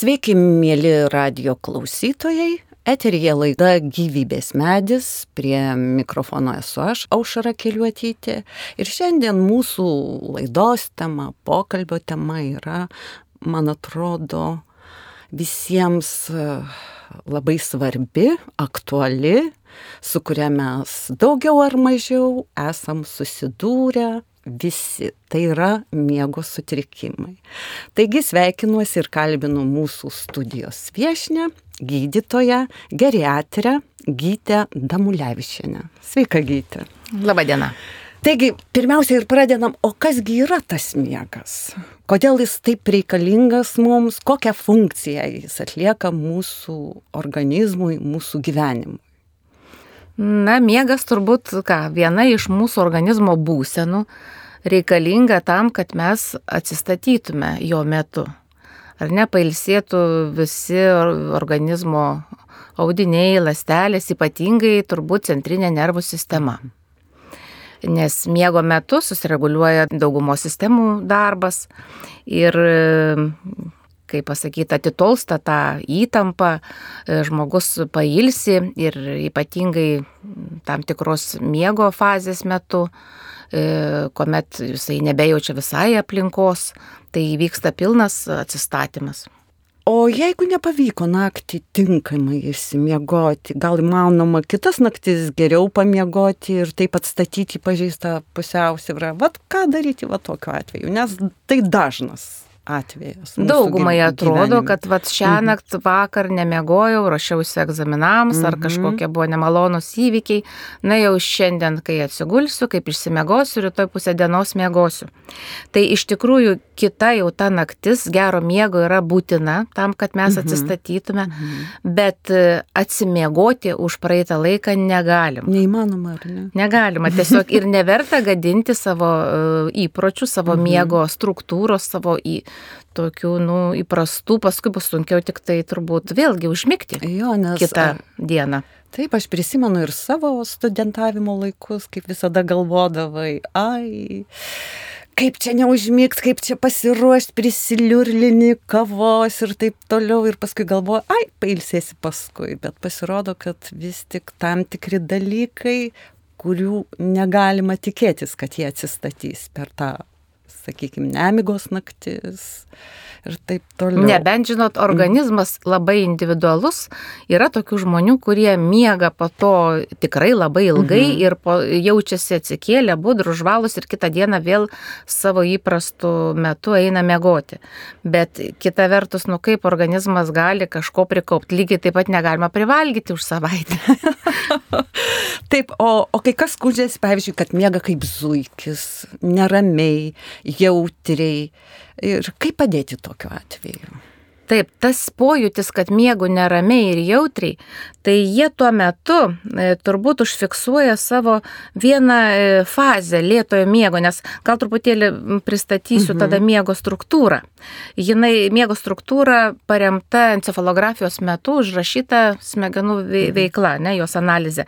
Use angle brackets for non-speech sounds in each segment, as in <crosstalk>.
Sveiki, mėly radio klausytojai. Eterija laida Gyvybės medis, prie mikrofono esu aš, Aušara Keliuotytė. Ir šiandien mūsų laidos tema, pokalbio tema yra, man atrodo, visiems e, labai svarbi, aktuali, su kuria mes daugiau ar mažiau esam susidūrę, visi. Tai yra miego sutrikimai. Taigi sveikinuosi ir kalbinu mūsų studijos viešinę, gydytoją, geriatrę Gytę Damulevičianę. Sveika, Gytė. Labadiena. Taigi, pirmiausia ir pradedam, o kasgi yra tas miegas? Kodėl jis taip reikalingas mums, kokią funkciją jis atlieka mūsų organizmui, mūsų gyvenimui? Na, miegas turbūt, ką, viena iš mūsų organizmo būsenų reikalinga tam, kad mes atsistatytume jo metu. Ar ne, pailsėtų visi organizmo audiniai, lastelės, ypatingai turbūt centrinė nervų sistema. Nes miego metu susireguliuoja daugumos sistemų darbas ir kaip pasakyti, atitolsta tą įtampą, žmogus pailsi ir ypatingai tam tikros miego fazės metu, kuomet jisai nebejaučia visai aplinkos, tai vyksta pilnas atsistatymas. O jeigu nepavyko naktį tinkamai išsimiegoti, gal įmanoma kitas naktis geriau pamiegoti ir taip atstatyti pažeistą pusiausvyrą? Vat ką daryti va tokiu atveju, nes tai dažnas atvejas. Daugumai atrodo, kad vat šią mhm. naktį vakar nemiegojau, ruošiausi egzaminams mhm. ar kažkokie buvo nemalonus įvykiai, na jau šiandien, kai atsigulsiu, kaip išsimiegosiu, rytoj pusę dienos miegosiu. Tai iš tikrųjų kita jau ta naktis gero miego yra būtina tam, kad mes mhm. atsistatytume, mhm. bet e, atsimiegoti už praeitą laiką negalim. Neįmanoma, ar ne? Negalima, <laughs> tiesiog ir neverta gadinti savo e, įpročių, savo mhm. miego struktūros, savo į, tokių, nu, įprastų, paskui bus sunkiau tik tai turbūt vėlgi užmigti jo, nes, kitą dieną. Taip, aš prisimenu ir savo studentavimo laikus, kaip visada galvodavai, ai, kaip čia neužmygti, kaip čia pasiruošti, prisiliurlini kavos ir taip toliau. Ir paskui galvoju, ai, pailsėsi paskui. Bet pasirodo, kad vis tik tam tikri dalykai, kurių negalima tikėtis, kad jie atsistatys per tą sakykime, nemigos naktis ir taip toliau. Nebent, žinot, organizmas labai individualus, yra tokių žmonių, kurie miega po to tikrai labai ilgai mhm. ir po, jaučiasi atsikėlę, budrų, žvalus ir kitą dieną vėl savo įprastų metu eina miegoti. Bet kita vertus, nu kaip organizmas gali kažko prikaupti, lygiai taip pat negalima privalgyti už savaitę. <laughs> <laughs> taip, o, o kai kas skundžiasi, pavyzdžiui, kad miega kaip zuikis, neramiai, jautriai. Ir kaip padėti tokiu atveju? Taip, tas pojūtis, kad miegu neramiai ir jautriai, tai jie tuo metu e, turbūt užfiksuoja savo vieną e, fazę lėtojo miego, nes gal truputėlį pristatysiu mhm. tada miego struktūrą. Jinai miego struktūra paremta encefalografijos metu užrašyta smegenų mhm. veikla, ne, jos analizė.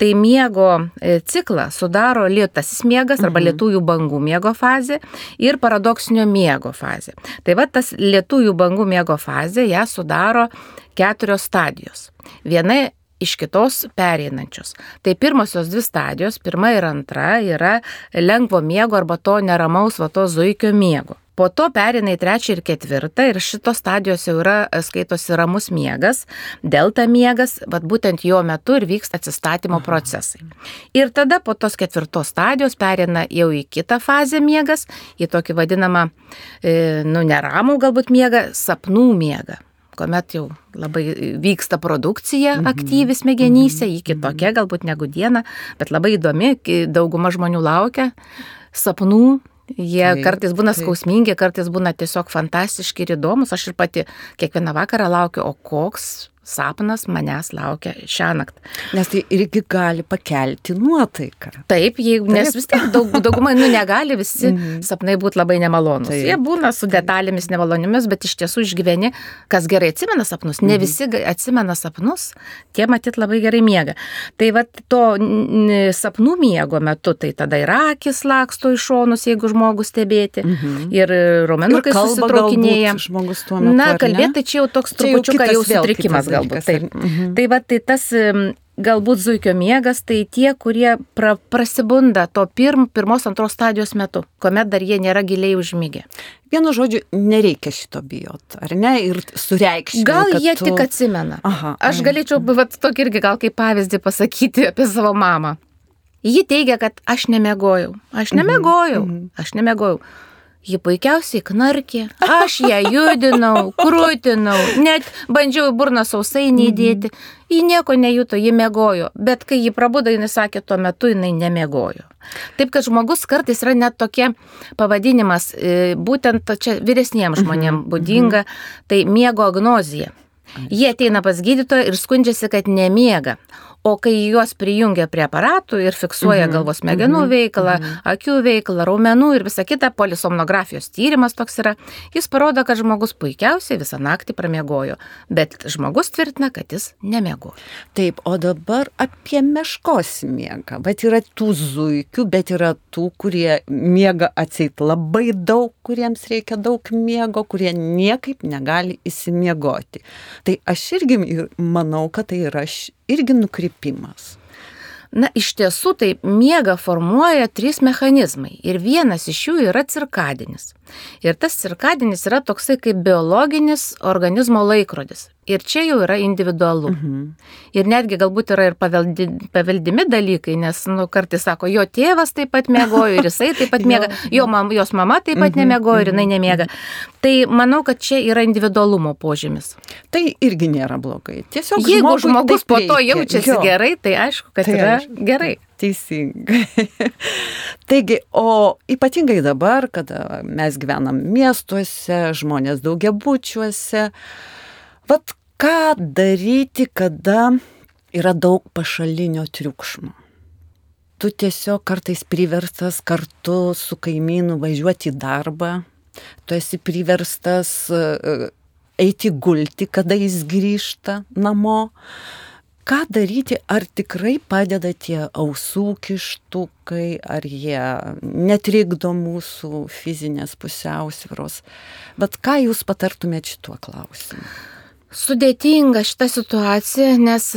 Tai miego e, ciklą sudaro lėtasis miegas arba mhm. lietųjų bangų miego fazė ir paradoksinio miego fazė. Tai va tas lietųjų bangų miego fazė ją sudaro keturios stadijos. Viena iš kitos pereinančios. Tai pirmosios dvi stadijos, pirma ir antra, yra lengvo miego arba to neramaus vato zuikio miego. Po to perina į trečią ir ketvirtą ir šitos stadijos jau yra skaitosi ramus miegas, delta miegas, bet būtent jo metu ir vyksta atsistatymo procesai. Ir tada po tos ketvirtos stadijos perina jau į kitą fazę miegas, į tokį vadinamą, e, nu, neramų galbūt miegą, sapnų miegą kuomet jau labai vyksta produkcija mhm. aktyvi smegenyse, ji kitokia galbūt negu diena, bet labai įdomi, dauguma žmonių laukia sapnų Jie taip, kartais būna taip. skausmingi, kartais būna tiesiog fantastiški ir įdomus. Aš ir pati kiekvieną vakarą laukiu, o koks sapnas manęs laukia šią naktį. Nes tai irgi gali pakelti nuotaiką. Taip, jeigu, Taip. nes vis tiek daug, daugumai, nu, negali visi mm -hmm. sapnai būti labai nemalonus. Taip. Jie būna su detalėmis nemalonimis, bet iš tiesų išgyveni, kas gerai atsimena sapnus. Ne -hmm. visi atsimena sapnus, tie matyt labai gerai miega. Tai va to sapnų miego metu, tai tada ir akis laksto iš šonus, jeigu žmogus stebėti, mm -hmm. ir raumenukai susitraukinėja. Na, kalbėti tai čia jau toks trupučiuką jau, sutrikimas galbūt. Taip. Mhm. Tai va, tai tas galbūt zuikio miegas, tai tie, kurie pra, prasibunda to pirm, pirmos, antros stadijos metu, kuomet dar jie nėra giliai užmygę. Vienu žodžiu, nereikia šito bijot, ar ne? Ir sureikšti. Gal jie tu... tik atsimena. Aha, Aš galėčiau, vat, tokį irgi gal kaip pavyzdį pasakyti apie savo mamą. Ji teigia, kad aš nemegojau. Aš mhm, nemegojau. Mm -hmm. Aš nemegojau. Ji puikiausiai knarkė, aš ją judinau, krūtinau, net bandžiau burną sausai neįdėti. Ji nieko nejuto, ji mėgojo, bet kai ji prabudo, jinai sakė, tuo metu jinai nemėgojo. Taip, kad žmogus kartais yra net tokie pavadinimas, e, būtent čia vyresniems žmonėms mhm, būdinga, mhm. tai miego agnozija. Jie ateina pas gydytoją ir skundžiasi, kad nemiega. O kai juos prijungia prie aparatų ir fiksuoja -hmm. galvos smegenų -hmm. veiklą, -hmm. akių veiklą, raumenų ir visą kitą, polisomnografijos tyrimas toks yra, jis parodo, kad žmogus puikiausiai visą naktį pramiegojo, bet žmogus tvirtina, kad jis nemiegojo. Taip, o dabar apie meškos miegą. Bet yra tų zuikių, bet yra tų, kurie miega atseit labai daug, kuriems reikia daug miego, kurie niekaip negali įsimiegoti. Tai aš irgi manau, kad tai yra irgi nukrypimas. Na, iš tiesų tai miega formuoja trys mechanizmai ir vienas iš jų yra cirkadinis. Ir tas cirkadinis yra toksai kaip biologinis organizmo laikrodis. Ir čia jau yra individualu. Mhm. Ir netgi galbūt yra ir paveldi, paveldimi dalykai, nes, nu, kartais sako, jo tėvas taip pat mėgojo ir jisai taip pat <laughs> mėga, jo mam, jos mama taip pat mhm. nemėgojo ir jinai mhm. nemėga. Tai manau, kad čia yra individualumo požymis. Tai irgi nėra blogai. Tiesiog jeigu žmogus po to jaučiasi jo. gerai, tai aišku, kad tai yra aišku. gerai. Teisingai. <laughs> Taigi, o ypatingai dabar, kada mes gyvenam miestuose, žmonės daugiabučiuose, vat ką daryti, kada yra daug pašalinio triukšmo. Tu tiesiog kartais priverstas kartu su kaimynu važiuoti į darbą, tu esi priverstas e, eiti gulti, kada jis grįžta namo ką daryti, ar tikrai padeda tie ausų kištukai, ar jie netrikdo mūsų fizinės pusiausvyros. Bet ką jūs patartumėte šituo klausimu? Sudėtinga šita situacija, nes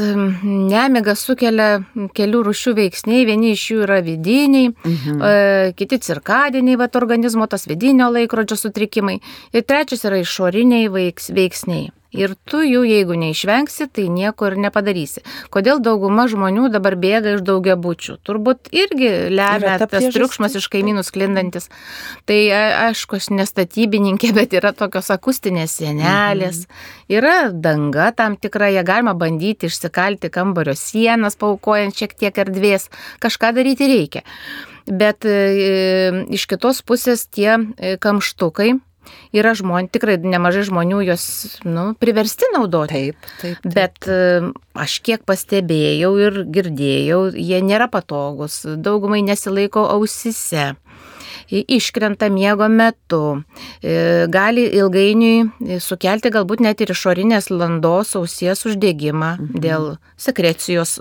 nemiga sukelia kelių rušių veiksniai, vieni iš jų yra vidiniai, mhm. E, kiti cirkadiniai, va, organizmo tas vidinio laikrodžio sutrikimai ir trečias yra išoriniai veiksniai. Ir tu jų, jeigu neišvengsi, tai nieko ir nepadarysi. Kodėl dauguma žmonių dabar bėga iš daugia bučių? Turbūt irgi lemia tas triukšmas iš kaimynų sklindantis. Tai aišku, aš nestatybininkė, bet yra tokios akustinės sienelės, mhm. yra danga tam tikra, ją galima bandyti išsikalti kambario sienas, paukojant šiek tiek erdvės. Kažką daryti reikia. Bet e, iš kitos pusės tie e, kamštukai, yra žmonių, tikrai nemažai žmonių jos nu, priversti naudoti. Taip, taip, taip. Bet e, aš kiek pastebėjau ir girdėjau, jie nėra patogus, daugumai nesilaiko ausise iškrenta miego metu, gali ilgainiui sukelti galbūt net ir išorinės landos ausies uždegimą mhm. dėl sekrecijos,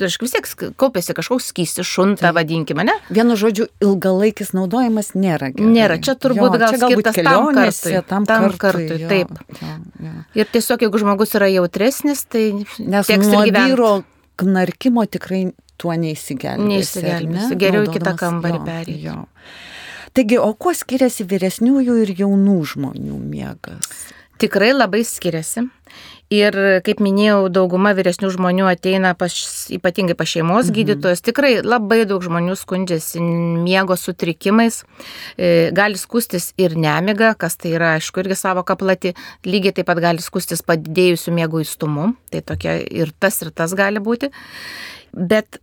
vis tiek kaupėsi kažkoks skystis, šunta, tai. vadinkime, ne? Vienu žodžiu, ilgalaikis naudojimas nėra gerai. Nėra, čia turbūt jo, gal čia skirtas tam kartui. Tam, tam kartui, kartui jo, taip. Jo, jo. Ir tiesiog, jeigu žmogus yra jautresnis, tai nes nuo vyro knarkimo tikrai tuo neįsigelbės. Neįsigelbės. Ne? Geriau į kitą kambarį perėti. Taigi, o kuo skiriasi vyresniųjų ir jaunų žmonių miegas? Tikrai labai skiriasi. Ir, kaip minėjau, dauguma vyresnių žmonių ateina pas, ypatingai pas šeimos mhm. gydytojus. Tikrai labai daug žmonių skundžiasi miego sutrikimais. E, gali skustis ir nemiga, kas tai yra, aišku, irgi savo kaplati. Lygiai taip pat gali skustis padidėjusių miego įstumu. Tai tokia ir tas, ir tas gali būti. Bet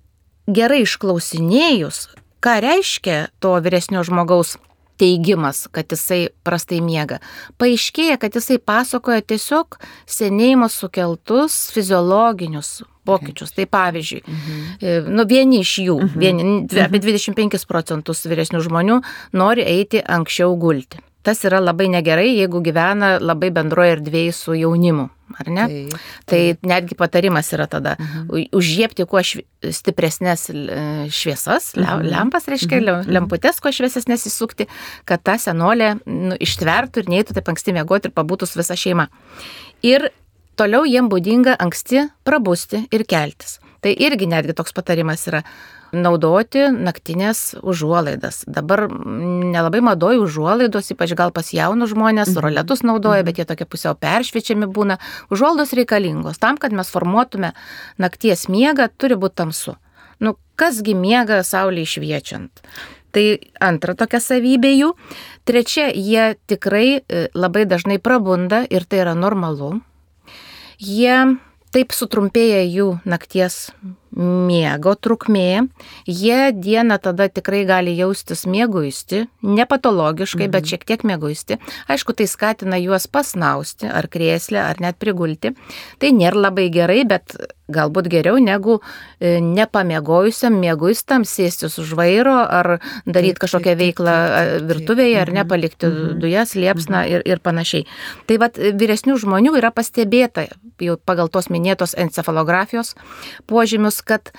gerai išklausinėjus, ką reiškia to vyresnio žmogaus teigimas, kad jisai prastai miega. Paaiškėja, kad jisai pasakoja tiesiog senėjimo sukeltus fiziologinius pokyčius. Tai pavyzdžiui, mhm. nu, vieni iš jų, mhm. vieni, apie 25 procentus vyresnių žmonių nori eiti anksčiau gulti. Tas yra labai negerai, jeigu gyvena labai bendroje erdvėje su jaunimu, ar ne? Taip, taip. Tai netgi patarimas yra tada mhm. užžiepti kuo stipresnės šviesas, mhm. lempas, reiškia, mhm. lemputės kuo šviesesnės įsukti, kad ta senolė nu, ištvertų ir neįtų taip anksti miegoti ir pabūtų su visa šeima. Ir toliau jiem būdinga anksti prabusti ir keltis. Tai irgi netgi toks patarimas yra naudoti naktinės užuolaidas. Dabar nelabai madoj užuolaidos, ypač gal pas jaunus žmonės, mhm. roletus naudoja, mhm. bet jie tokie pusiau peršviečiami būna. Užuolaidos reikalingos tam, kad mes formuotume nakties miegą, turi būti tamsu. Nu, kasgi miega saulė išviečiant. Tai antra tokia savybė jų. Trečia, jie tikrai e, labai dažnai prabunda ir tai yra normalu. Jie taip sutrumpėja jų nakties miego trukmė, jie dieną tada tikrai gali jaustis mėguisti, nepatologiškai, mhm. bet šiek tiek mėguisti. Aišku, tai skatina juos pasnausti ar krėslę, ar net prigulti. Tai nėra labai gerai, bet galbūt geriau negu e, nepamiegojusiam mėguistam sėstis už vairo ar daryti kažkokią veiklą virtuvėje ar nepalikti mhm. dujas, liepsną mhm. ir, ir panašiai. Tai vad vyresnių žmonių yra pastebėta jau pagal tos minėtos encefalografijos požymius, kad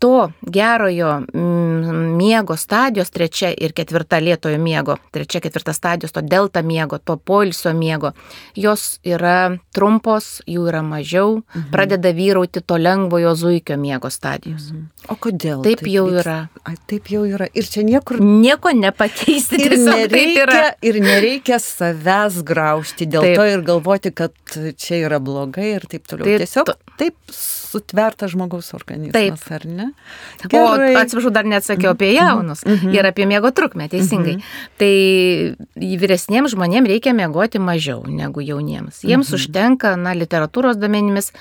to gerojo mm, miego stadijos, trečia ir ketvirta lietojo miego, trečia, ketvirta stadijos, to delta miego, to poilsio miego, jos yra trumpos, jų yra mažiau, mhm. pradeda vyrauti to lengvojo zuikio miego stadijos. Mhm. O kodėl? Taip, taip jau yra. A, taip jau yra. Ir čia niekur. Nieko nepakeisti. Ir nereikia, ir nereikia savęs graužti dėl taip. to ir galvoti, kad čia yra blogai ir taip toliau. Taip, Tiesiog taip sutvertas žmogaus organizmas, taip. ar ne? Gerai. O atsiprašau, dar neatsakiau apie jaunus mm -hmm. ir apie miego trukmę, teisingai. Mm -hmm. Tai vyresniems žmonėms reikia miegoti mažiau negu jauniems. Jiems mm -hmm. užtenka, na, literatūros domenimis,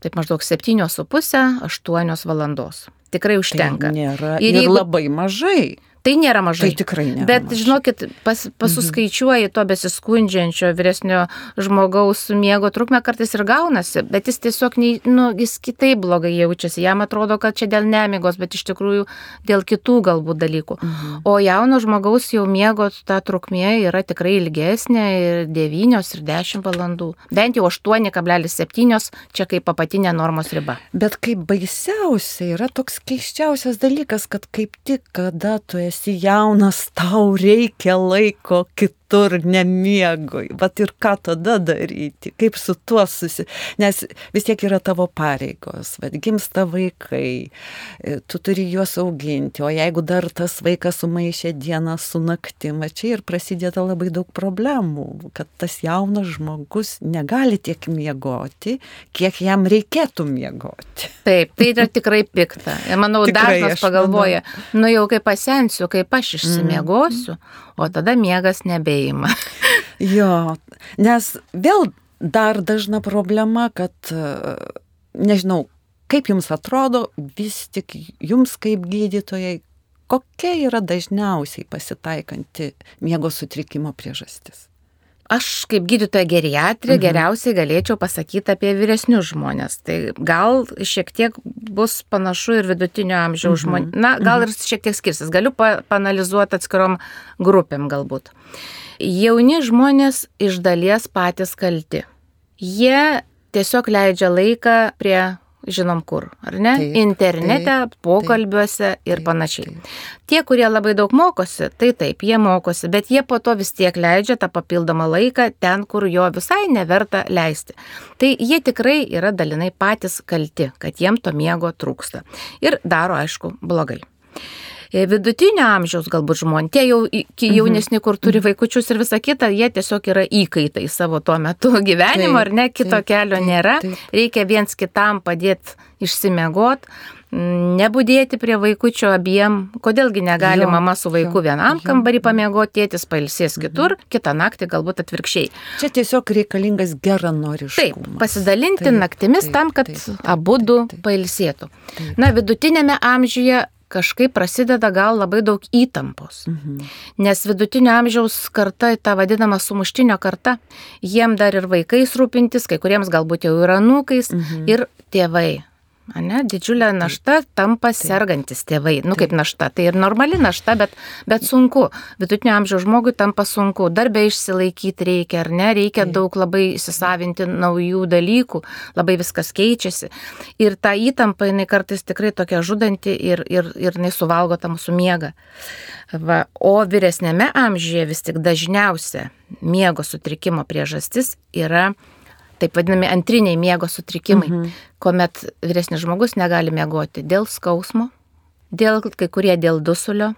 taip maždaug 7,5-8 valandos. Tikrai užtenka. Tai nėra ir, ir jeigu... labai mažai. Tai nėra mažai. Tai tikrai nėra. Bet mažai. žinokit, pas, pasuskaičiuoji to besiskundžiančio vyresnio žmogaus miego trukmę kartais ir gaunasi, bet jis tiesiog, nei, nu, jis kitaip blogai jaučiasi. Jam atrodo, kad čia dėl nemigos, bet iš tikrųjų dėl kitų galbūt dalykų. Mhm. O jauno žmogaus jau miego ta trukmė yra tikrai ilgesnė ir 9 ir 10 valandų. Bent jau 8,7 čia kaip apatinė normos riba. Bet kaip baisiausia yra toks keiščiausias dalykas, kad kaip tik kada tu esi esi jaunas, tau reikia laiko kitų kitur nemiegui. Vat ir ką tada daryti, kaip su tuo susi... Nes vis tiek yra tavo pareigos, vad gimsta vaikai, e, tu turi juos auginti, o jeigu dar tas vaikas sumaišė dieną su naktim, čia ir prasideda labai daug problemų, kad tas jaunas žmogus negali tiek miegoti, kiek jam reikėtų miegoti. Taip, tai yra tikrai pikta. Manau, <laughs> tikrai, dažnas pagalvoja, manau. nu jau kai pasensiu, kaip aš išsimiegosiu, mm o tada miegas nebeima. <laughs> jo, nes vėl dar dažna problema, kad, nežinau, kaip jums atrodo, vis tik jums kaip gydytojai, kokia yra dažniausiai pasitaikanti miego sutrikimo priežastis? Aš kaip gydytoja geriatrė mhm. geriausiai galėčiau pasakyti apie vyresnius žmonės. Tai gal šiek tiek bus panašu ir vidutinio amžiaus mhm. žmonės. Na, gal mhm. ir šiek tiek skirsis. Galiu pa panalizuoti atskirom grupėm galbūt. Jauni žmonės iš dalies patys kalti. Jie tiesiog leidžia laiką prie žinom kur, ar ne? Taip, Internete, taip, pokalbiuose taip, ir panašiai. Taip, taip. Tie, kurie labai daug mokosi, tai taip, jie mokosi, bet jie po to vis tiek leidžia tą papildomą laiką ten, kur jo visai neverta leisti. Tai jie tikrai yra dalinai patys kalti, kad jiem to miego trūksta. Ir daro, aišku, blogai. E, vidutinio amžiaus galbūt žmonės, tie jau mhm. jaunesni, kur turi mhm. vaikučius ir visa kita, jie tiesiog yra įkaitai savo tuo metu <laughs> gyvenimo, ar ne, kito taip, kelio taip, nėra, taip. reikia viens kitam padėti išsimiegot, nebūdėti prie vaikučio abiem, kodėlgi negali jo, mama su vaiku jo, vienam jo, kambarį pamiegoti, tėtis pailsės kitur, mhm. kitą naktį galbūt atvirkščiai. Čia tiesiog reikalingas geranoriškumas. Taip, pasidalinti taip, naktimis taip, tam, kad abu du pailsėtų. Taip. Na, vidutinėme amžiuje kažkaip prasideda gal labai daug įtampos. Mhm. Nes vidutinio amžiaus karta, ta vadinama sumuštinio karta, jiem dar ir vaikais rūpintis, kai kuriems galbūt jau yra nūkais mhm. ir tėvai. Ne, didžiulė našta tampa Taip. sergantis tėvai. Nu, kaip našta. Tai ir normali našta, bet, bet sunku. Vidutinio amžiaus žmogui tampa sunku. Darbę išsilaikyti reikia, ar ne? Reikia Taip. daug labai įsisavinti naujų dalykų. Labai viskas keičiasi. Ir ta įtampa, jinai kartais tikrai tokia žudanti ir, ir, ir jinai suvalgo tą mūsų miegą. Va, o vyresnėme amžiuje vis tik dažniausia miego sutrikimo priežastis yra taip vadinami antriniai miego sutrikimai, mhm. kuomet vyresnis žmogus negali miegoti dėl skausmo, dėl kai kurie dėl dusulio.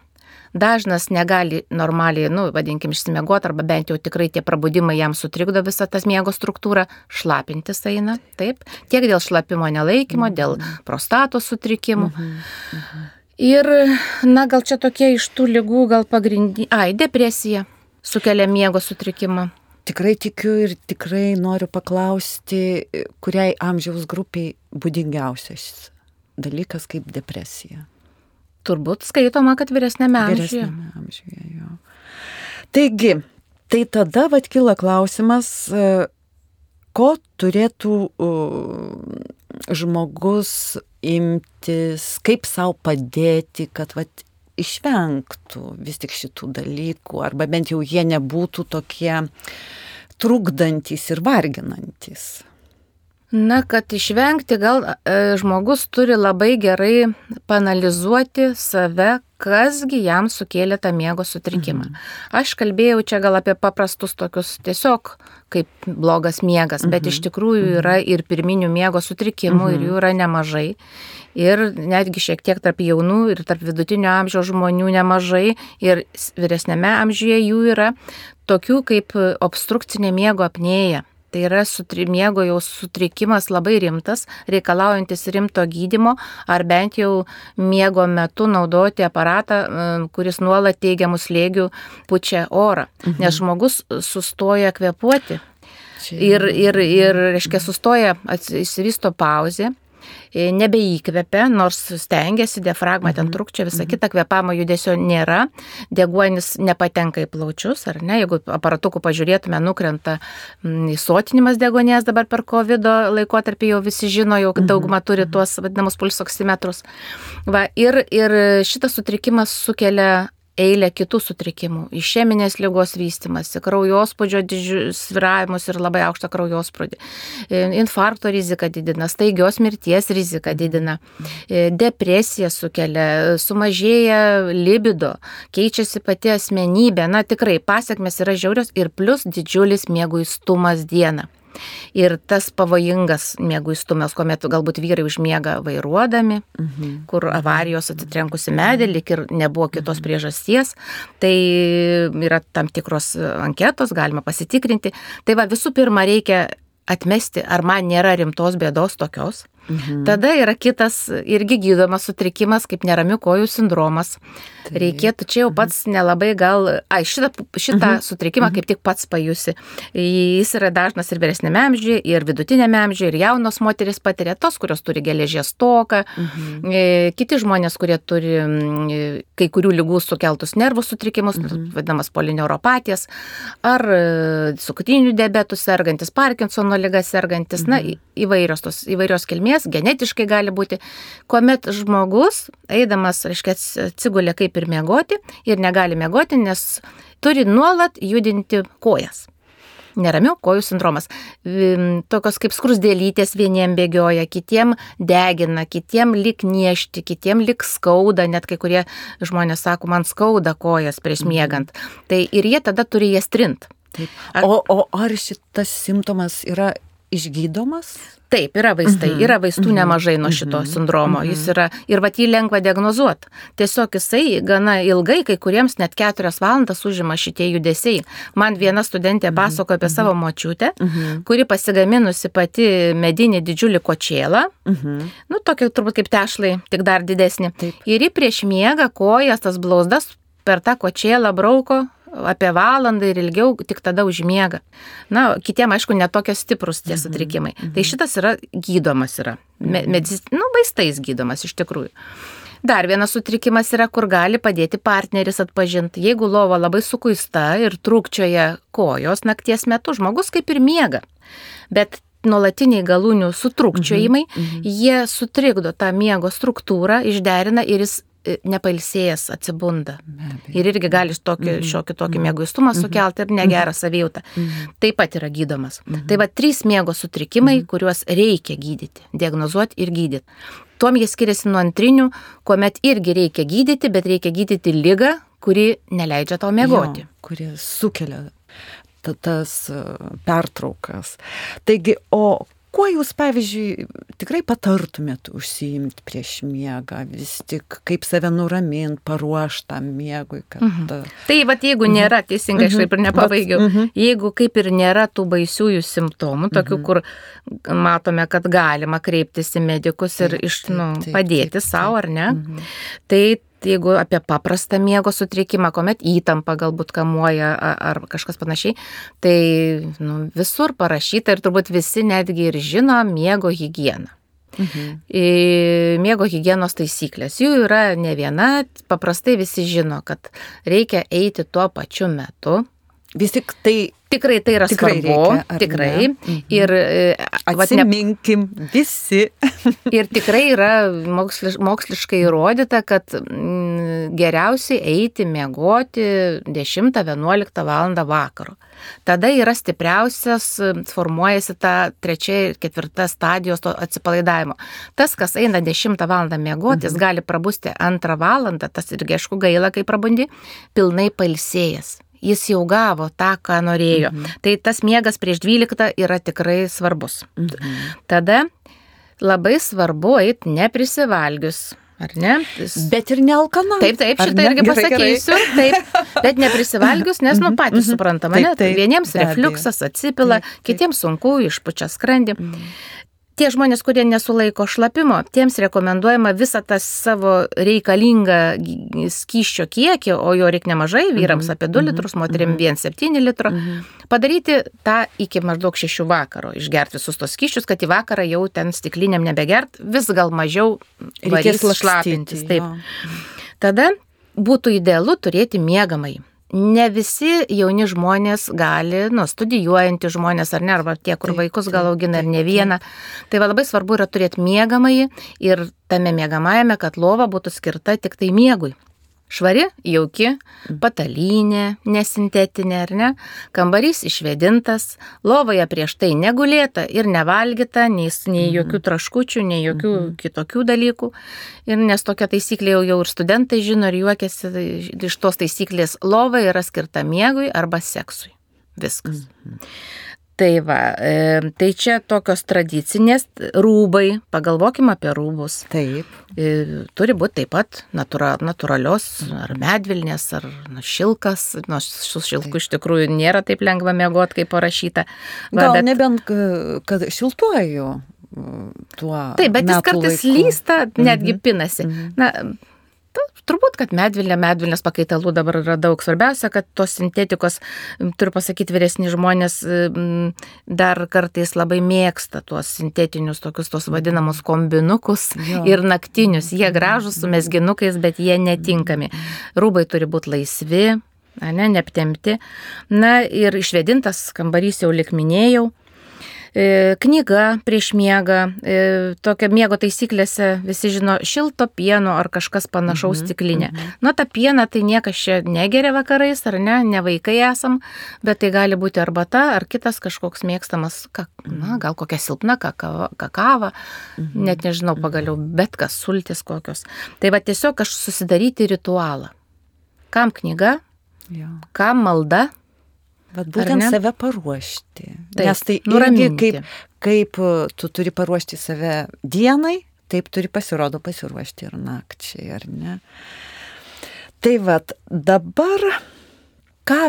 Dažnas negali normaliai, nu, vadinkim, išsimiegoti, arba bent jau tikrai tie prabudimai jam sutrikdo visą tas miego struktūrą, šlapintis eina, taip, tiek dėl šlapimo nelaikymo, mhm. dėl prostatos sutrikimų. Mhm. Mhm. Ir, na, gal čia tokie iš tų lygų, gal pagrindiniai, ai, depresija sukelia miego sutrikimą tikrai tikiu ir tikrai noriu paklausti, kuriai amžiaus grupiai būdingiausias dalykas kaip depresija. Turbūt skaitoma, kad vyresnėme amžiuje. Vyresnėme amžiuje, jo. Taigi, tai tada vat kyla klausimas, ko turėtų žmogus imtis, kaip savo padėti, kad vat, išvengtų vis tik šitų dalykų, arba bent jau jie nebūtų tokie trukdantis ir varginantis. Na, kad išvengti, gal e, žmogus turi labai gerai panalizuoti save, kasgi jam sukėlė tą miego sutrikimą. Mhm. Aš kalbėjau čia gal apie paprastus tokius tiesiog kaip blogas miegas, mhm. bet iš tikrųjų mhm. yra ir pirminių miego sutrikimų mhm. ir jų yra nemažai ir netgi šiek tiek tarp jaunų ir tarp vidutinio amžiaus žmonių nemažai ir vyresnėme amžiuje jų yra tokių kaip obstrukcinė miego apnėja. Tai yra miego jau sutrikimas labai rimtas, reikalaujantis rimto gydimo, ar bent jau miego metu naudoti aparatą, kuris nuolat teigiamų slėgių pučia orą, mhm. nes žmogus sustoja kvepuoti. Ir, ir, ir, reiškia, sustoja, įsivysto pauzė, nebeįkvepia, nors stengiasi, diafragma ten mhm. trukčia, visa mhm. kita kvepamo judesio nėra, deguonis nepatenka į plaučius, ar ne, jeigu aparatukų pažiūrėtume, nukrenta įsotinimas degonės dabar per COVID laikotarpį jau visi žino, jau mhm. dauguma turi tuos vadinamus pulsoksimetrus. Va, ir, ir šitas sutrikimas sukelia eilę kitų sutrikimų - išeminės lygos vystimasi, kraujospūdžio sviravimus ir labai aukštą kraujospūdį, e, infarkto riziką didina, staigios mirties riziką didina, e, depresiją sukelia, sumažėja libido, keičiasi pati asmenybė, na tikrai pasiekmes yra žiaurios ir plus didžiulis mėguistumas dieną. Ir tas pavojingas mėguistumas, kuomet galbūt vyrai užmiega vairuodami, mhm. kur avarijos atitrenkusi medį, lik ir nebuvo kitos mhm. priežasties, tai yra tam tikros anketos, galima pasitikrinti. Tai va visų pirma reikia atmesti, ar man nėra rimtos bėdos tokios. Mhm. Tada yra kitas irgi gydomas sutrikimas, kaip neramių kojų sindromas. Taip. Reikėtų čia jau mhm. pats nelabai gal, ai, šitą, šitą mhm. sutrikimą mhm. kaip tik pats pajusi. Jis yra dažnas ir vyresnėme amžiuje, ir vidutinėme amžiuje, ir jaunos moteris patiria tos, kurios turi geležies toką, mhm. E, kiti žmonės, kurie turi kai kurių lygų sukeltus nervų sutrikimus, mhm. vadinamas polineuropatijas, ar e, cukrinių diabetų sergantis, Parkinsono lyga sergantis, mhm. na, įvairios tos įvairios kilmės kilmės, genetiškai gali būti, kuomet žmogus, eidamas, reiškia, atsigulė kaip ir mėgoti ir negali mėgoti, nes turi nuolat judinti kojas neramių kojų sindromas. Tokios kaip skrusdėlytės vieniem bėgioja, kitiem degina, kitiem lik niešti, kitiem lik skauda, net kai kurie žmonės sako, man skauda kojas prieš mhm. miegant. Tai ir jie tada turi jas trint. Taip. O, o ar šitas simptomas yra išgydomas? Taip, yra vaistai, mhm. yra vaistų mhm. nemažai nuo šito mhm. sindromo, jis yra ir va jį lengva diagnozuoti. Tiesiog jisai gana ilgai, kai kuriems net keturias valandas užima šitie judesiai. Man viena studentė pasako apie savo močiutę, kuri pasigaminusi pati medinį didžiulį kočėlą, nu tokia turbūt kaip tešlai, tik dar didesnį. Taip. Ir ji prieš miegą kojas tas blauzdas per tą kočėlą brauko apie valandą ir ilgiau, tik tada užmiega. Na, kitiem, aišku, netokie stiprus tie mhm, sutrikimai. -hmm. Tai šitas yra gydomas yra. Mhm. medis, nu, vaistais gydomas iš tikrųjų. Dar vienas sutrikimas yra, kur gali padėti partneris atpažinti. Jeigu lova labai sukuista ir trūkčioja kojos nakties metu, žmogus kaip ir miega. Bet nuolatiniai galūnių sutrūkčiojimai, mhm, mhm. jie sutrikdo tą miego struktūrą, išderina ir jis nepailsėjęs atsibunda. Ir irgi gali tokį, mm -hmm. šiokį tokį mėguistumą mhm. sukelti ir negerą savijautą. Mm -hmm. Taip pat yra gydomas. Mm -hmm. Tai va trys miego sutrikimai, mm -hmm. kuriuos reikia gydyti, diagnozuoti ir gydyti. Tuom jie skiriasi nuo antrinių, kuomet irgi reikia gydyti, bet reikia gydyti lygą, kuri neleidžia tau mėgoti. Jo, kuri sukelia tas e, pertraukas. Taigi, o kuo jūs, pavyzdžiui, tikrai patartumėt užsiimti prieš miegą, vis tik kaip save nuraminti, paruoštą miegui. Kad... Mhm. Tai vad jeigu mhm. nėra, teisingai aš taip ir mhm. nepabaigiau, mhm. jeigu kaip ir nėra tų baisiųjų simptomų, tokių, mhm. kur matome, kad galima kreiptis į medikus ir iš, nu, taip, taip, padėti savo, ar ne, mhm. tai jeigu apie paprastą miego sutrikimą, kuomet įtampa galbūt kamuoja ar kažkas panašiai, tai nu, visur parašyta ir turbūt visi netgi ir žino miego higieną. Mhm. Miego hygienos taisyklės. Jų yra ne viena, paprastai visi žino, kad reikia eiti tuo pačiu metu. Vis tik tai Tikrai tai yra tikrai svarbu, reikia, tikrai. Mhm. Ir e, atsiminkim ne... visi. <laughs> ir tikrai yra moksliš, moksliškai įrodyta, kad mm, geriausiai eiti miegoti 10-11 val. vakaro. Tada yra stipriausias, formuojasi ta trečia ir ketvirta stadijos to atsipalaidavimo. Tas, kas eina 10 val. miegoti, jis mhm. gali prabusti 2 val. tas irgi aišku gaila, kai prabundi, pilnai palsėjęs jis jau gavo tą, ką norėjo. Mhm. Tai tas miegas prieš 12 yra tikrai svarbus. Mhm. Tada labai svarbu eiti neprisivalgius. Ar ne? Bet ir nealkana. Taip, taip, šitą irgi gerai, pasakysiu. Gerai. Taip, bet neprisivalgius, nes, nu, mhm, patys mhm. suprantama, ne? Vieniems refluksas atsipila, kitiems sunku, išpučia skrandį. Mhm tie žmonės, kurie nesulaiko šlapimo, tiems rekomenduojama visą tą savo reikalingą skyščio kiekį, o jo reikia nemažai, vyrams apie 2 litrus, moterim 1,7 litro, padaryti tą iki maždaug 6 vakaro, išgerti visus tos skyščius, kad į vakarą jau ten stikliniam nebegert, vis gal mažiau reikės šlapintis. Taip. Tada būtų idealu turėti mėgamai ne visi jauni žmonės gali, nu, studijuojantys žmonės ar ne, arba tie, kur taip, vaikus gal augina ir ne vieną. Tai va labai svarbu yra turėti mėgamąjį ir tame mėgamajame, kad lova būtų skirta tik tai miegui. Švari, jauki, mm. patalynė, nesintetinė ar ne, kambarys išvedintas, lovoje prieš tai negulėta ir nevalgyta, nei, nei mhm. jokių traškučių, nei jokių mhm. kitokių dalykų. Ir nes tokia taisyklė jau, jau ir studentai žino ir juokiasi iš tos taisyklės, lova yra skirta miegui arba seksui. Viskas. Mhm. Tai va, e, tai čia tokios tradicinės rūbai, pagalvokime apie rūbus. Taip. E, turi būti taip pat natura, natūralios, ar medvilnės, ar nu, šilkas. Nors nu, su šilku iš tikrųjų nėra taip lengva mėgoti, kaip parašyta. Va, Gal bet... nebent, kad šiltuoju tuo. Taip, bet jis kartais laiku. lysta, netgi mhm. pinasi. Mhm. Na, Turbūt, kad medvilnė, medvilnės pakaitalų dabar yra daug. Svarbiausia, kad tos sintetikos, turiu pasakyti, vyresni žmonės dar kartais labai mėgsta tuos sintetinius, tokius tos vadinamus kombinukus jo. ir naktinius. Jie gražus su mesginukais, bet jie netinkami. Rūbai turi būti laisvi, ne, neaptemti. Na ir išvedintas kambarys jau lik minėjau. E, knyga prieš miegą, tokia miego taisyklėse visi žino šilto pieno ar kažkas panašaus mhm, stiklinė. Mhm. Na, ta piena tai niekas čia negeria vakarais, ar ne, ne vaikai esam, bet tai gali būti arbata ar kitas kažkoks mėgstamas, ka, na, mhm. gal kokia silpna kakava, kakava mhm. net nežinau pagaliau, bet kas sultis kokios. Tai va tiesiog aš susidaryti ritualą. Kam knyga, ja. kam malda, Bet būtent save paruošti. Taip, Nes tai irgi kaip, kaip e, tu turi paruošti save dienai, taip turi pasirodo pasiruošti ir nakčiai, ar ne? Tai vad, dabar ką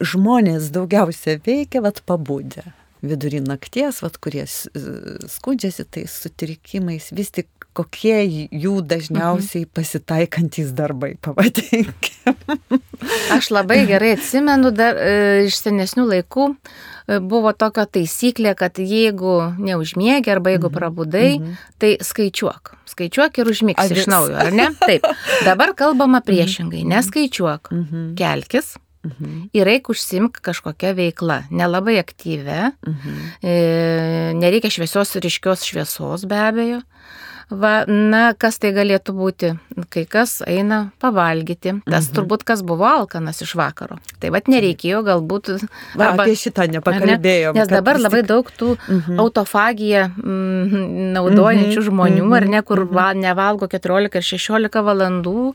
žmonės daugiausia veikia, vad pabūdė. Vidurį nakties, vat, kurie skundžiasi tais sutrikimais, vis tik kokie jų dažniausiai pasitaikantis darbai, pavadinkime. <laughs> Aš labai gerai atsimenu dar e, iš senesnių laikų e, buvo tokia taisyklė, kad jeigu neužmiegi arba jeigu prabudai, tai skaičiuok. Skaičiuok ir užmigsi Avis. iš naujo, ar ne? Taip. Dabar kalbama <laughs> priešingai. Neskaičiuok. Mhm. Kelkis Mhm. ir reik užsimk kažkokią veiklą. Nelabai aktyvę. Mhm. E, nereikia šviesios ryškios šviesos be abejo. Va, na, kas tai galėtų būti? Kai kas eina pavalgyti. Tas Mhm. turbūt kas buvo alkanas iš vakaro. Tai vad nereikėjo galbūt. Va, apie šitą ar ne? nepakalbėjom. Nes dabar vis labai tik- daug tų Mhm. autofagiją mm, naudojančių Mhm, žmonių, ar ne, mhm, kur mhm. va, nevalgo 14 ir 16 valandų.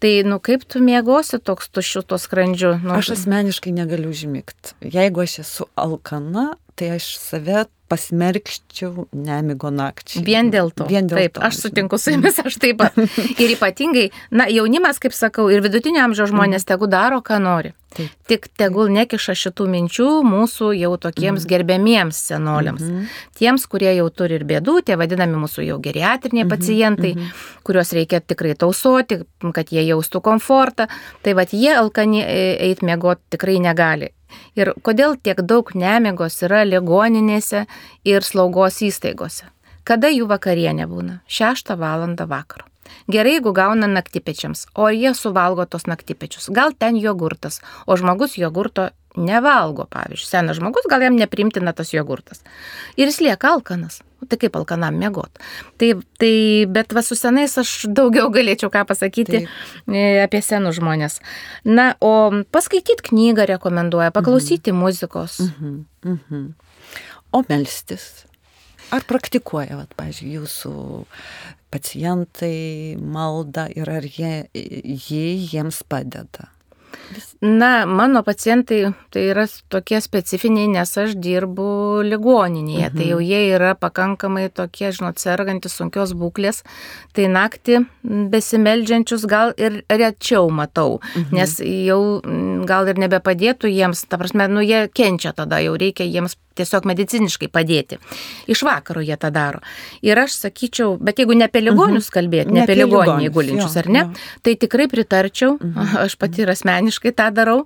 Tai, nu, kaip tu mėgosi toks tuščiu to skrandžiu? Nu, Aš asmeniškai negaliu užmigti. Jeigu aš esu alkana, tai aš save pasmerkščiau nemigo nakčiai. Vien dėl to. Vien dėl taip, to. aš sutinku su jumis, aš taip pat. <laughs> Ir ypatingai, na, jaunimas, kaip sakau, ir vidutinio amžiaus žmonės tegu daro, ką nori. Taip. Tik tegul nekiša šitų minčių mūsų jau tokiems gerbiamiems senoliams. Mhm. Tiems, kurie jau turi ir bėdų, tie vadinami mūsų jau geriatriniai Mhm, pacientai, kuriuos reikia tikrai tausoti, kad jie jaustų komfortą. Tai vad jie alkani eiti miegoti tikrai negali. Ir kodėl tiek daug nemigos yra ligoninėse ir slaugos įstaigose? Kada jų vakarienė būna? 6 val. vakaro. Gerai, jeigu gauna naktipečiams, o jie suvalgo tos naktipečius. Gal ten jogurtas, o žmogus jogurto nevalgo, pavyzdžiui. Senas žmogus, gal jam neprimtina tas jogurtas. Ir jis lieka alkanas. O Tai kaip alkanam mėgot. Tai, tai, bet va su senais aš daugiau galėčiau ką pasakyti Taip. e, apie senus žmonės. Na, o paskaityti knygą rekomenduoja, paklausyti muzikos. Mhm. Mhm. O melstis? Ar praktikuoja, vat, pavyzdžiui, jūsų pacientai maldą ir ar jie, jie jiems padeda? Na, mano pacientai tai yra tokie specifiniai, nes aš dirbu ligoninėje. Tai jau jie yra pakankamai tokie, žinot, sergantis sunkios būklės. Tai naktį besimeldžiančius gal ir rečiau matau, nes jau mm, gal ir nebepadėtų jiems, ta prasme, nu jie kenčia tada, jau reikia jiems tiesiog mediciniškai padėti. Iš vakaro jie tą daro. Ir aš sakyčiau, bet jeigu ne apie ligonius kalbėti, ne apie ligoninį gulinčius, ar ne, jo. tai tikrai pritarčiau, aš pati ir asmeniškai tą darau,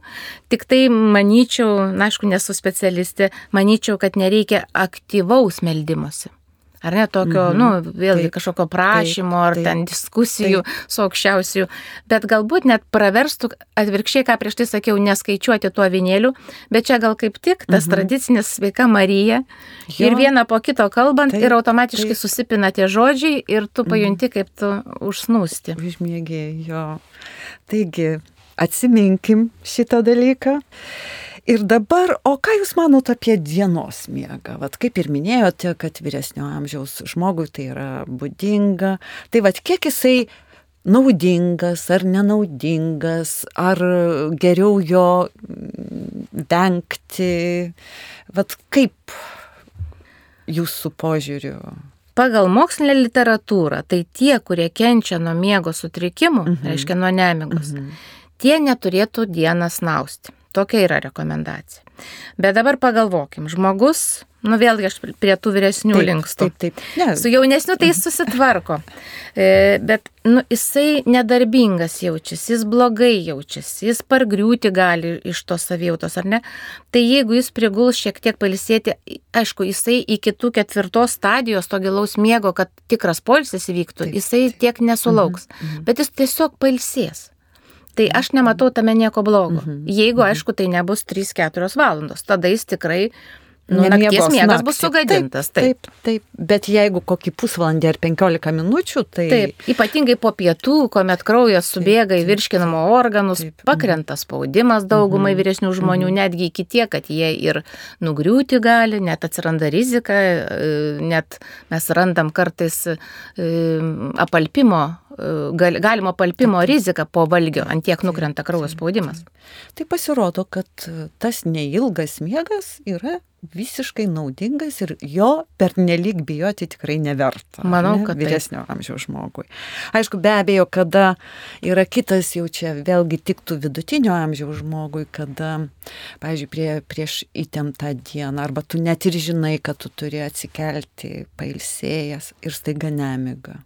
tik tai manyčiau, na aišku, nesu specialistė, manyčiau, kad nereikia aktyvaus meldymosi. Ar ne tokio, Mhm. nu, vėlgi Taip, kažkokio prašymo ar taip, ten diskusijų su aukščiausiu, bet galbūt net praverstų atvirkščiai, ką prieš tai sakiau, neskaičiuoti tuo vinėliu, bet čia gal kaip tik tas tradicinis sveika Marija Jo. ir vieną po kito kalbant Taip, ir automatiškai taip. susipina tie žodžiai ir tu pajunti, kaip tu užsnūsti. Užmėgėjo. Taigi, atsiminkim šitą dalyką. Ir dabar, o ką Jūs manot apie dienos miegą? Vat kaip ir minėjote, kad vyresnio amžiaus žmogui tai yra būdinga. Tai vad kiek jisai naudingas ar nenaudingas, ar geriau jo mm, vengti. Vat kaip Jūsų požiūriu? Pagal mokslinę literatūrą, tai tie, kurie kenčia nuo miego sutrikimų, mhm. reiškia nuo nemigos, mhm. tie neturėtų dieną snausti. Tokia yra rekomendacija. Bet dabar pagalvokim, žmogus, nu vėlgi aš prie tų vyresnių Taip, linkstu. Taip, taip. Ne, Su jaunesniu tai jis susitvarko. E, bet nu, jisai nedarbingas jaučiasi, jis blogai jaučiasi, jis pargriūti gali iš tos savijautos, ar ne? Tai jeigu jis priguls šiek tiek palisėti, aišku, jisai iki tų ketvirtos stadijos to gilaus miego, kad tikras polisis įvyktų, Taip, jisai tiek nesulauks. Bet jis tiesiog palisės. Tai aš nematau tame nieko blogo. Jeigu, aišku, tai nebus 3-4 valandos, tada jis tikrai Nu, nakties miegas bus naktį. sugadintas. Taip, taip, taip. Bet jeigu kokį pusvalandį ar 15 minučių, tai... Taip, ypatingai po pietų, kuomet kraujas subėga į virškinamo organus, Taip. pakrenta spaudimas daugumai vyresnių žmonių, netgi iki tiek, kad jie ir nugriūti gali, net atsiranda rizika, e, net mes randam kartais e, apalpimo gal, galimo palpimo rizika po valgio, ant tiek nukrenta kraujo spaudimas. Tai pasirodo, kad tas neilgas miegas yra visiškai naudingas ir jo pernelyg bijoti tikrai neverta. Manau, ne? kad taip. vyresnio amžiaus žmogui. Aišku, be abejo, kada yra kitas jau čia vėlgi tiktų vidutinio amžiaus žmogui, kada, pavyzdžiui, prie, prieš įtemptą dieną, arba tu net ir žinai, kad tu turi atsikelti pailsėjęs ir staiga nemiga.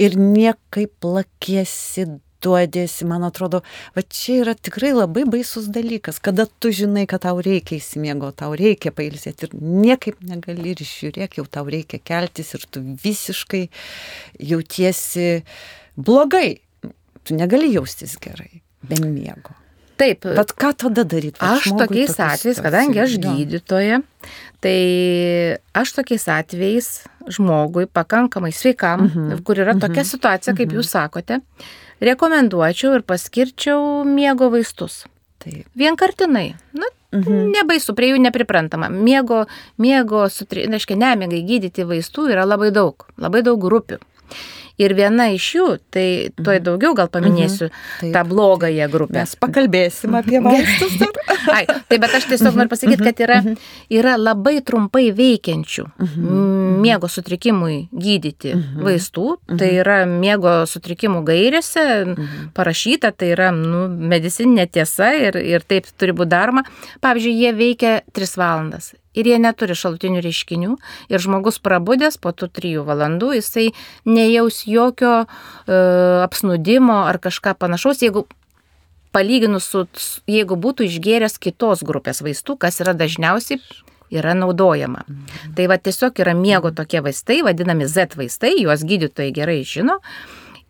Ir niekaip lakiesi duodėsi, man atrodo, va čia yra tikrai labai baisus dalykas, kada tu žinai, kad tau reikia įsimiego, tau reikia pailsėti ir niekaip negali ir žiūrėk, jau tau reikia keltis ir tu visiškai jautiesi blogai. Tu negali jaustis gerai, be miego. Taip, Bet ką tada daryti? Aš tokiais tokia atvejais, kadangi aš gydytoja, tai aš tokiais atvejais žmogui pakankamai sveikam, Mhm, kur yra tokia situacija, kaip jūs sakote, rekomenduočiau ir paskirčiau miego vaistus. Taip. Vienkartinai. Na, Mhm. nebaisu, prie jų nepriprantama. Miego, miego sutri... reiškia, nemigai gydyti vaistų yra labai daug, labai daug grupių. Ir viena iš jų, tai tuoj daugiau gal paminėsiu, Taip. tą blogąją grupę. Mes pakalbėsim apie vaistus dar. <laughs> Ai, tai bet aš tiesiog noriu pasakyti, kad yra, yra labai trumpai veikiančių miego sutrikimui gydyti vaistų. Tai yra miego sutrikimų gairėse parašyta, tai yra nu, medicininė tiesa ir, ir taip turi būti daroma. Pavyzdžiui, jie veikia 3 valandas. Ir jie neturi šalutinių reiškinių. Ir žmogus prabudęs po tų trijų valandų, jisai nejaus jokio e, apsnudimo ar kažką panašaus, jeigu palyginus su, jeigu būtų išgėręs kitos grupės vaistų, kas yra dažniausiai yra naudojama. Tai va tiesiog yra miego tokie vaistai, vadinami Z vaistai, juos gydytojai gerai žino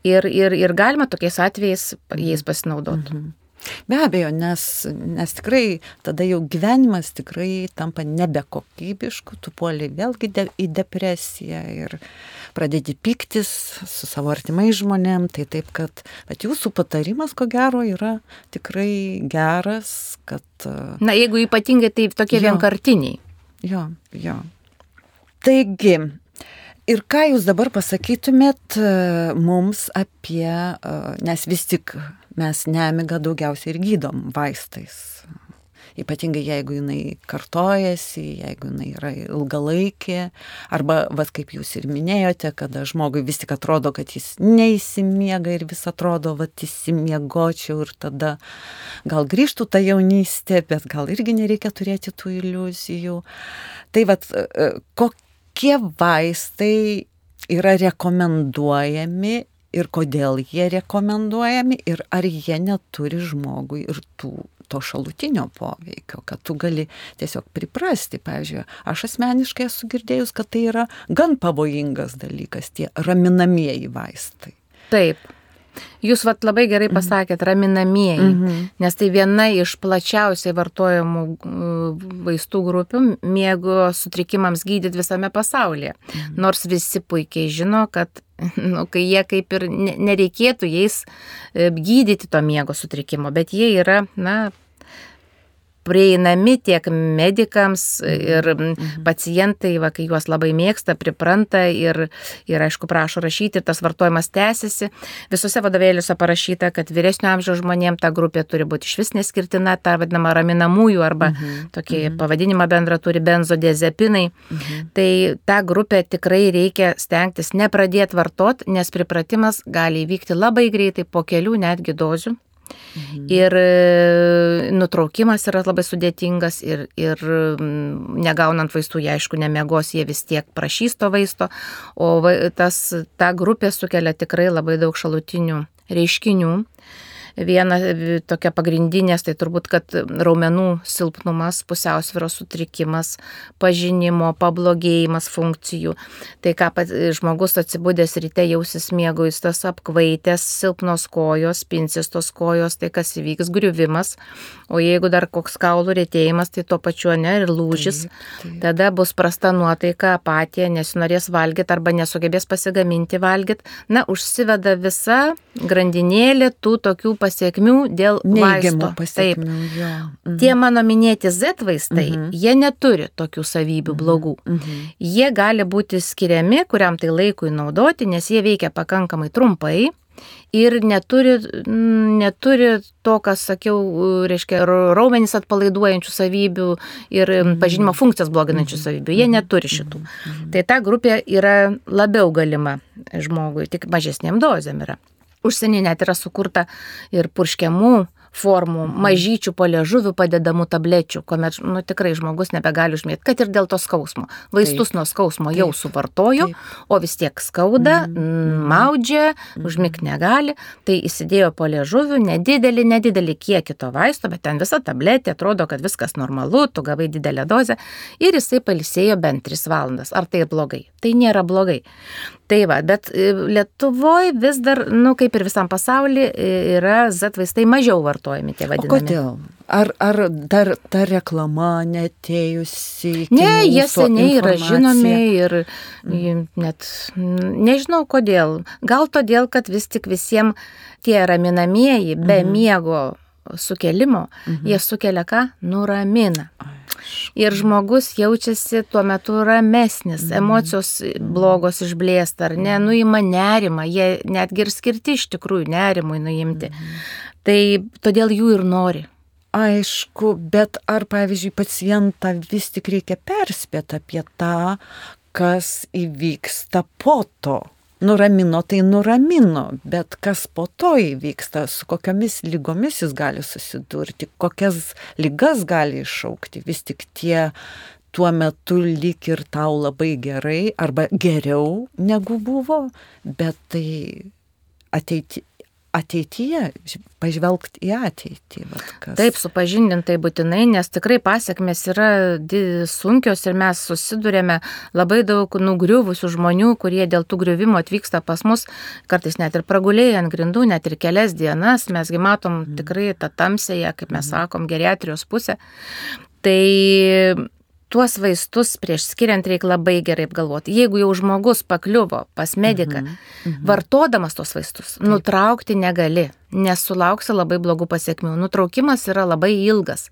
ir, ir, ir galima tokiais atvejais jais pasinaudoti. Be abejo, nes, nes tikrai tada jau gyvenimas tikrai tampa nebekokybišku, tu puoli vėlgi de, į depresiją ir pradedi piktis su savo artimais žmonėm, tai taip, kad bet jūsų patarimas, ko gero, yra tikrai geras, kad uh, Na, jeigu ypatingai tai tokie Jo. vienkartiniai. jo, jo. Taigi, ir ką jūs dabar pasakytumėt e, mums apie, e, nes vis tik mes nemigą daugiausiai ir gydom vaistais. Ypatingai jeigu jinai kartojasi, jeigu jinai yra ilgalaikė, arba, vad kaip jūs ir minėjote, kada žmogui vis tik atrodo, kad jis neįsimiega ir vis atrodo, vad įsimiegočiau ir tada gal grįžtų ta jaunystė, bet gal irgi nereikia turėti tų iliuzijų. Tai vad, kokie vaistai yra rekomenduojami ir kodėl jie rekomenduojami ir ar jie neturi žmogui ir tų to šalutinio poveikio, kad tu gali tiesiog priprasti. Pavyzdžiui, aš asmeniškai esu girdėjus, kad tai yra gan pavojingas dalykas, tie raminamieji vaistai. Taip. Jūs vat labai gerai pasakėt, raminamieji, Mhm. nes tai viena iš plačiausiai vartojamų mm, vaistų grupių miego sutrikimams gydyti visame pasaulyje. Nors visi puikiai žino, kad <laughs> nu, kai jie kaip ir ne- nereikėtų jais e, gydyti to miego sutrikimo, bet jie yra, na, prieinami tiek medikams ir mm, pacientai, va, kai juos labai mėgsta, pripranta ir, ir aišku, prašo rašyti, ir tas vartojimas tęsiasi. Visose vadovėliuose parašyta, kad vyresnio amžiaus žmonėms ta grupė turi būti iš vis neskirtina, ta vadinama raminamųjų arba Mhm. tokį pavadinimą bendrą turi benzodiazepinai. Tai tą grupę tikrai reikia stengtis nepradėti vartoti, nes pripratimas gali įvykti labai greitai po kelių netgi dozių. Ir e, nutraukimas yra labai sudėtingas ir, ir negaunant vaistų, jie aišku nemiegos, jie vis tiek prašys to vaisto, o tas, ta grupė sukelia tikrai labai daug šalutinių reiškinių. Viena e, tokia pagrindinės, tai turbūt, kad raumenų silpnumas, pusiausvyros sutrikimas, pažinimo, pablogėjimas funkcijų. Tai ką pat, žmogus atsibūdęs ryte jausis mėgoistas, apkvaitęs, silpnos kojos, pincistos kojos, tai kas įvyks, griuvimas. O jeigu dar koks kaulų rėtėjimas, tai tuo pačiu ne ir lūžis. taip. Tada bus prasta nuotaika, apatija, nesinorės valgyti arba nesugebės pasigaminti valgyti. Na, užsiveda visa grandinėlė tų tokių pasiekmių dėl Neigiamų pasiekmių. Mhm. Tie mano minėti Z vaistai, Mhm. jie neturi tokių savybių blogų. Mhm. Jie gali būti skiriami kuriam tai laikui naudoti, nes jie veikia pakankamai trumpai ir neturi, mm, neturi to, kas sakiau, reiškia, ra- raumenys atpalaiduojančių savybių ir mm, pažinimo funkcijas bloginančių savybių. Jie neturi šitų. Tai ta grupė yra labiau galima žmogui, tik mažesniem dozėm yra. Užsienį net yra sukurta ir purškiamų formų, mažyčių po liežuvių padedamų tablečių, kuomet nu, tikrai žmogus nebegali užmėti, kad ir dėl to skausmo. Vaistus nuo skausmo jau Taip. suvartojo, Taip. o vis tiek skauda, Mhm. mm. maudžia, užmigti negali, tai įsidėjo po liežuvių nedidelį, nedidelį kiekį to vaisto, bet ten visa tabletė, atrodo, kad viskas normalu, tu gavai didelę dozę ir jisai palisėjo bent 3 valandas. Ar tai blogai? Tai nėra blogai. Tai va, bet Lietuvoje vis dar, nu kaip ir visam pasaulyje, yra Z vaistai mažiau vartojami tie O vadinami. kodėl? Ar, ar dar ta reklama netėjusi? Ne, jie seniai yra žinomi ir mm. net mm, nežinau kodėl. Gal todėl, kad vis tik visiems tie raminamieji be Mhm. miego sukelimo, Mhm. jie sukelia ką? Nuramina. Aišku. Ir žmogus jaučiasi tuo metu ramesnis, Mhm. emocijos blogos išblėsta, ar ne, nuima nerimą, jie netgi ir skirti iš tikrųjų nerimui nuimti. Mhm. Tai todėl jų ir nori. Aišku, bet ar, pavyzdžiui, pacientą vis tik reikia perspėti apie tą, kas įvyksta po to? Nuramino, tai nuramino, bet kas po to įvyksta, su kokiamis lygomis jis gali susidurti, kokias lygas gali iššaukti, vis tik tie tuo metu lyg ir tau labai gerai arba geriau negu buvo, bet tai ateiti, ateityje, pažvelgti į ateitį. Taip, supažindintai būtinai, nes tikrai pasiekmes yra sunkios ir mes susidurėme labai daug nugriuvusių žmonių, kurie dėl tų griuvimų atvyksta pas mus, kartais net ir pragulėjai ant grindų, net ir kelias dienas, mesgi matom tikrai tą tamsėje, kaip mes sakom, geriatrijos pusę. Tai tuos vaistus prieš skiriant reikia labai gerai apgalvoti. Jeigu jau žmogus pakliuvo pas mediką, Mhm, mhm. vartodamas tos vaistus, nutraukti negali, nes sulauksi labai blogų pasiekmių. Nutraukimas yra labai ilgas,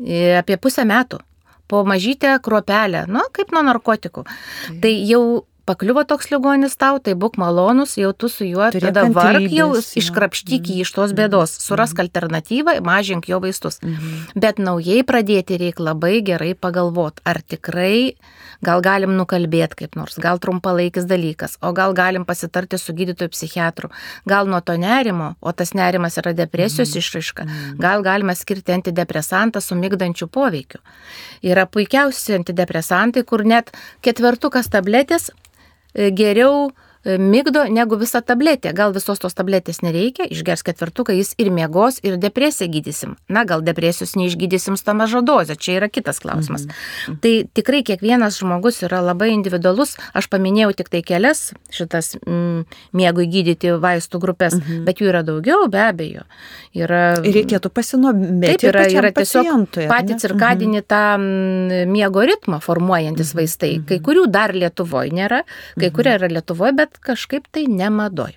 e, apie pusę metų. Po mažytę kruopelę, nu, kaip nuo narkotikų. Taip. Tai jau pakliuvo toks ligonis tau, tai būk malonus, jau tu su juo Turėk tada varg jau iškrapštyk jį Mhm. iš tos bėdos, surask alternatyvą, mažink jo vaistus. Mhm. Bet naujai pradėti reikia labai gerai pagalvoti, ar tikrai gal galim nukalbėti kaip nors, gal trumpalaikis dalykas, o gal galim pasitarti su gydytoju psichiatru, gal nuo to nerimo, o tas nerimas yra depresijos Mhm. išraiška, Mhm. gal galime skirti antidepresantą su mygdančiu poveikiu. Yra puikiausi antidepresantai, kur net ketvertukas tabletės geriau migdo negu visa tabletė. Gal visos tos tabletės nereikia, išgers ketvirtuką, jis ir miegos, ir depresiją gydysim. Na, gal depresijos neišgydysim su tą mažą dozę, čia yra kitas klausimas. Mhm. Tai tikrai kiekvienas žmogus yra labai individualus. Aš paminėjau tik tai kelias šitas mm, miegui gydyti vaistų grupės, mhm. bet jų yra daugiau, be abejo. Yra, reikėtų pasinomėti. Taip, yra, yra tiesiog patį cirkadinį tą mm, miego ritmą formuojantis vaistai. Kai kurių dar Lietuvoje nėra, kai kurie yra Lietuvoje, bet kažkaip tai nemadoj.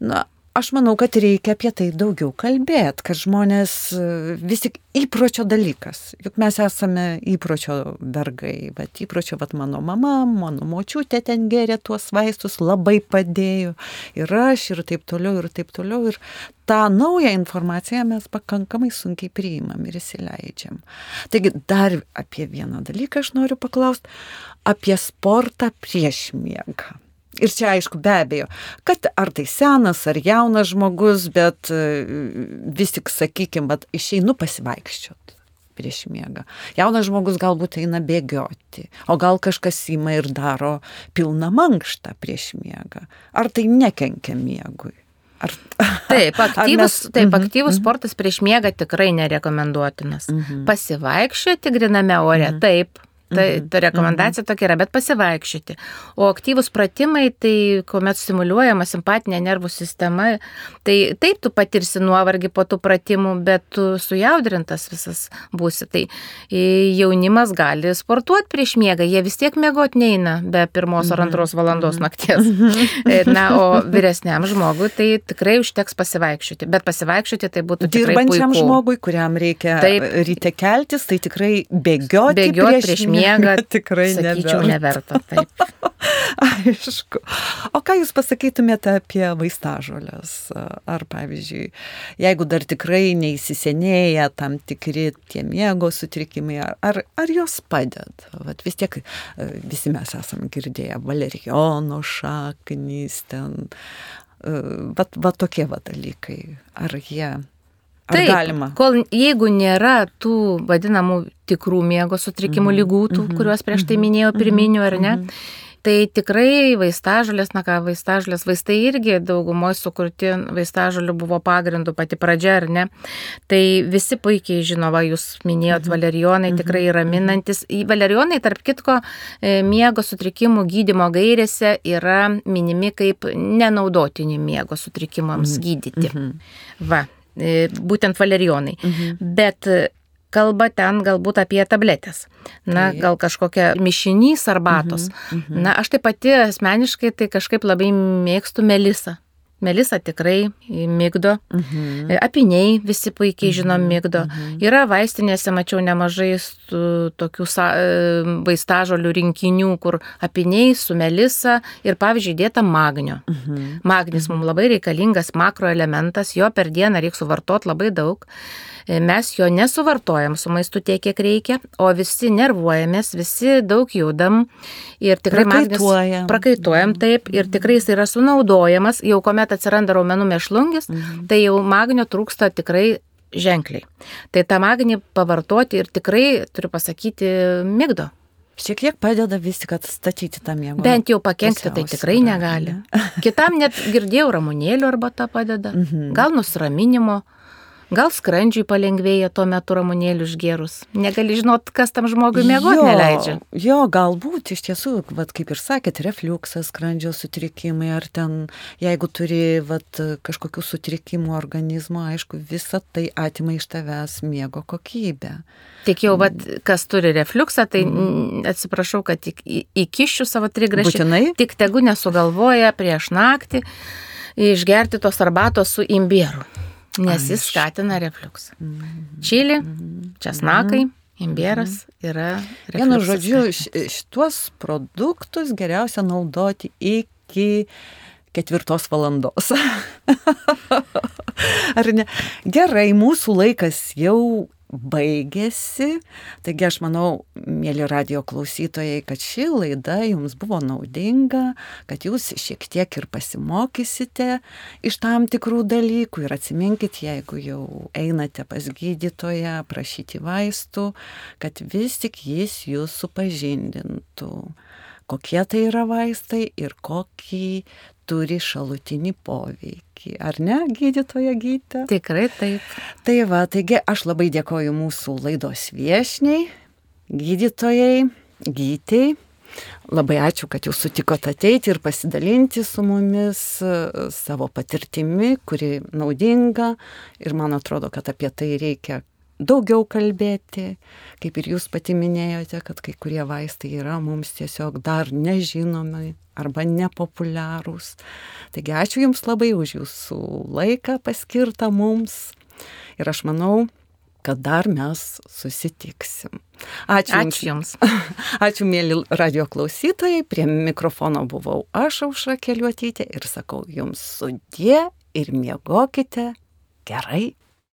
Na, aš manau, kad reikia apie tai daugiau kalbėti, kad žmonės e, vis tik įpročio dalykas. Juk mes esame įpročio vergai, bet įpročio, bet mano mama, mano močiutė ten geria tuos vaistus, labai padėjo. Ir aš, ir taip toliau, ir taip toliau. Ir tą naują informaciją mes pakankamai sunkiai priimam ir įsileidžiam. Taigi dar apie vieną dalyką aš noriu paklausti. Apie sportą prieš miegą. Ir čia aišku, be abejo, kad ar tai senas, ar jaunas žmogus, bet e, vis tik, sakykime, išeinu pasivaikščiot prieš miegą. Jaunas žmogus galbūt eina bėgioti, o gal kažkas įma ir daro pilną mankštą prieš miegą. Ar tai nekenkia miegui? Ar... Taip, <laughs> aktyvus, mes- taip, Mhm, aktyvus mhm. sportas prieš miegą tikrai nerekomenduotinas. Mhm. Pasivaikščioti griname ore, Mhm. taip, Ta, ta rekomendacija tokia yra, bet pasivaikščioti. O aktyvus pratimai, tai kuomet stimuliuojama simpatinė nervų sistema, tai taip tu patirsi nuovargį po tų pratimų, bet tu sujaudrintas visas būsi. Tai jaunimas gali sportuoti prieš miegą, jie vis tiek mėgot neina be pirmos ar antros valandos nakties. Na, o vyresniam žmogui tai tikrai užteks pasivaikščioti. Bet pasivaikščioti tai būtų tikrai Dirbančiam žmogui, kuriam reikia Taip. ryte keltis, tai tikrai bėgioti, Bėgioti prieš miegą <laughs> tikrai sakyčiau, neverta. neverta. <laughs> Aišku. O ką Jūs pasakytumėte apie vaistažolės? Ar, pavyzdžiui, jeigu dar tikrai neįsisenėja tam tikri tie miego sutrikimai, ar, ar, jos padeda? Vat vis tiek e, visi mes esame girdėję valerijono šaknys, ten, e, vat, vat tokie va dalykai. Ar jie... Taip, galima? Kol jeigu nėra tų vadinamų tikrų miego sutrikimų lygų, tų, kuriuos prieš tai minėjau, pirminių ar ne, tai tikrai vaistažolės, na ką, vaistažolės, vaistai irgi daugumoje sukurti vaistažolių buvo pagrindu pati pradžia, ar ne. Tai visi puikiai žino, va, jūs minėjot valerijonai, tikrai raminantis. Valerijonai, tarp kitko, e, miego sutrikimų gydimo gairėse yra minimi kaip nenaudotini miego sutrikimams gydyti. Va, būtent valerijonai. Bet e, kalba ten galbūt apie tabletės. Na, Taip. gal kažkokia mišinys arbatos. Na, aš tai pati asmeniškai tai kažkaip labai mėgstu melisą. Melisa tikrai mygdo. Mhm. Apiniai visi puikiai žinom mygdo. Yra vaistinėse, mačiau nemažai tokių e, vaistažolių rinkinių, kur apiniai su melisa ir pavyzdžiui dėta magnio. Mhm. Magnis mums labai reikalingas makroelementas, jo per dieną reikia suvartoti labai daug. Mes jo nesuvartojam su maistu tiek, kiek reikia, o visi nervuojamės, visi daug judam ir tikrai Prakaituojam. prakaituojam taip ir tikrai jis yra sunaudojamas, jau kuomet atsiranda raumenų mešlungis, tai jau magnio trūksta tikrai ženkliai. Tai tą magnį pavartoti ir tikrai, turiu pasakyti, mygdo. Šiek tiek padeda vis tik atstatyti tą miego. Bent jau pakengti tai tikrai negali. Kitam net girdėjau ramunėlių arba tą padeda. Mhm. Gal nusiraminimo, gal skrandžiui palengvėja tuo metu ramunėlių išgerus. Negali žinot, kas tam žmogui miegoti Jo, neleidžia. Jo, galbūt iš tiesų, vat, kaip ir sakėt, refliuksas, skrandžio sutrikimai, ar ten, jeigu turi vat, kažkokių sutrikimų organizmo, aišku, visa tai atima iš tavęs miego kokybę. Tik jau, vat, kas turi refliuksą, tai mm. atsiprašau, kad tik įkišiu savo trigrašį. Būtinai? Tik tegu nesugalvoja prieš naktį išgerti tos arbatos su imbieru, nes jis skatina refliuksą. Čili, česnakai, imbieras yra Vienu refliuksą žodžiu, skatinantis. š- šituos produktus geriausia naudoti iki ketvirtos valandos. <laughs> Ar ne? Gerai, mūsų laikas jau baigėsi. Taigi aš manau, mėly radio klausytojai, kad ši laida jums buvo naudinga, kad jūs šiek tiek ir pasimokysite iš tam tikrų dalykų ir atsiminkit, jeigu jau einate pas gydytoją prašyti vaistų, kad vis tik jis jūs supažindintų, kokie tai yra vaistai ir kokį turi šalutinį poveikį. Ar ne, gydytoja gydytoja? Tikrai taip. Tai va, taigi aš labai dėkoju mūsų laidos viešniai, gydytojai, gytėjai. Labai ačiū, kad jūs sutikote ateiti ir pasidalinti su mumis e, savo patirtimi, kuri naudinga. Ir man atrodo, kad apie tai reikia daugiau kalbėti. Kaip ir jūs pati minėjote, kad kai kurie vaistai yra mums tiesiog dar nežinomi arba nepopuliarūs. Taigi ačiū Jums labai už Jūsų laiką paskirtą mums. Ir aš manau, kad dar mes susitiksim. Ačiū, Ačiū Jums. <laughs> Ačiū, mėly radio klausytojai. Prie mikrofono buvau aš, Aušra Keliuotytė, ir sakau Jums sudie ir miegokite gerai.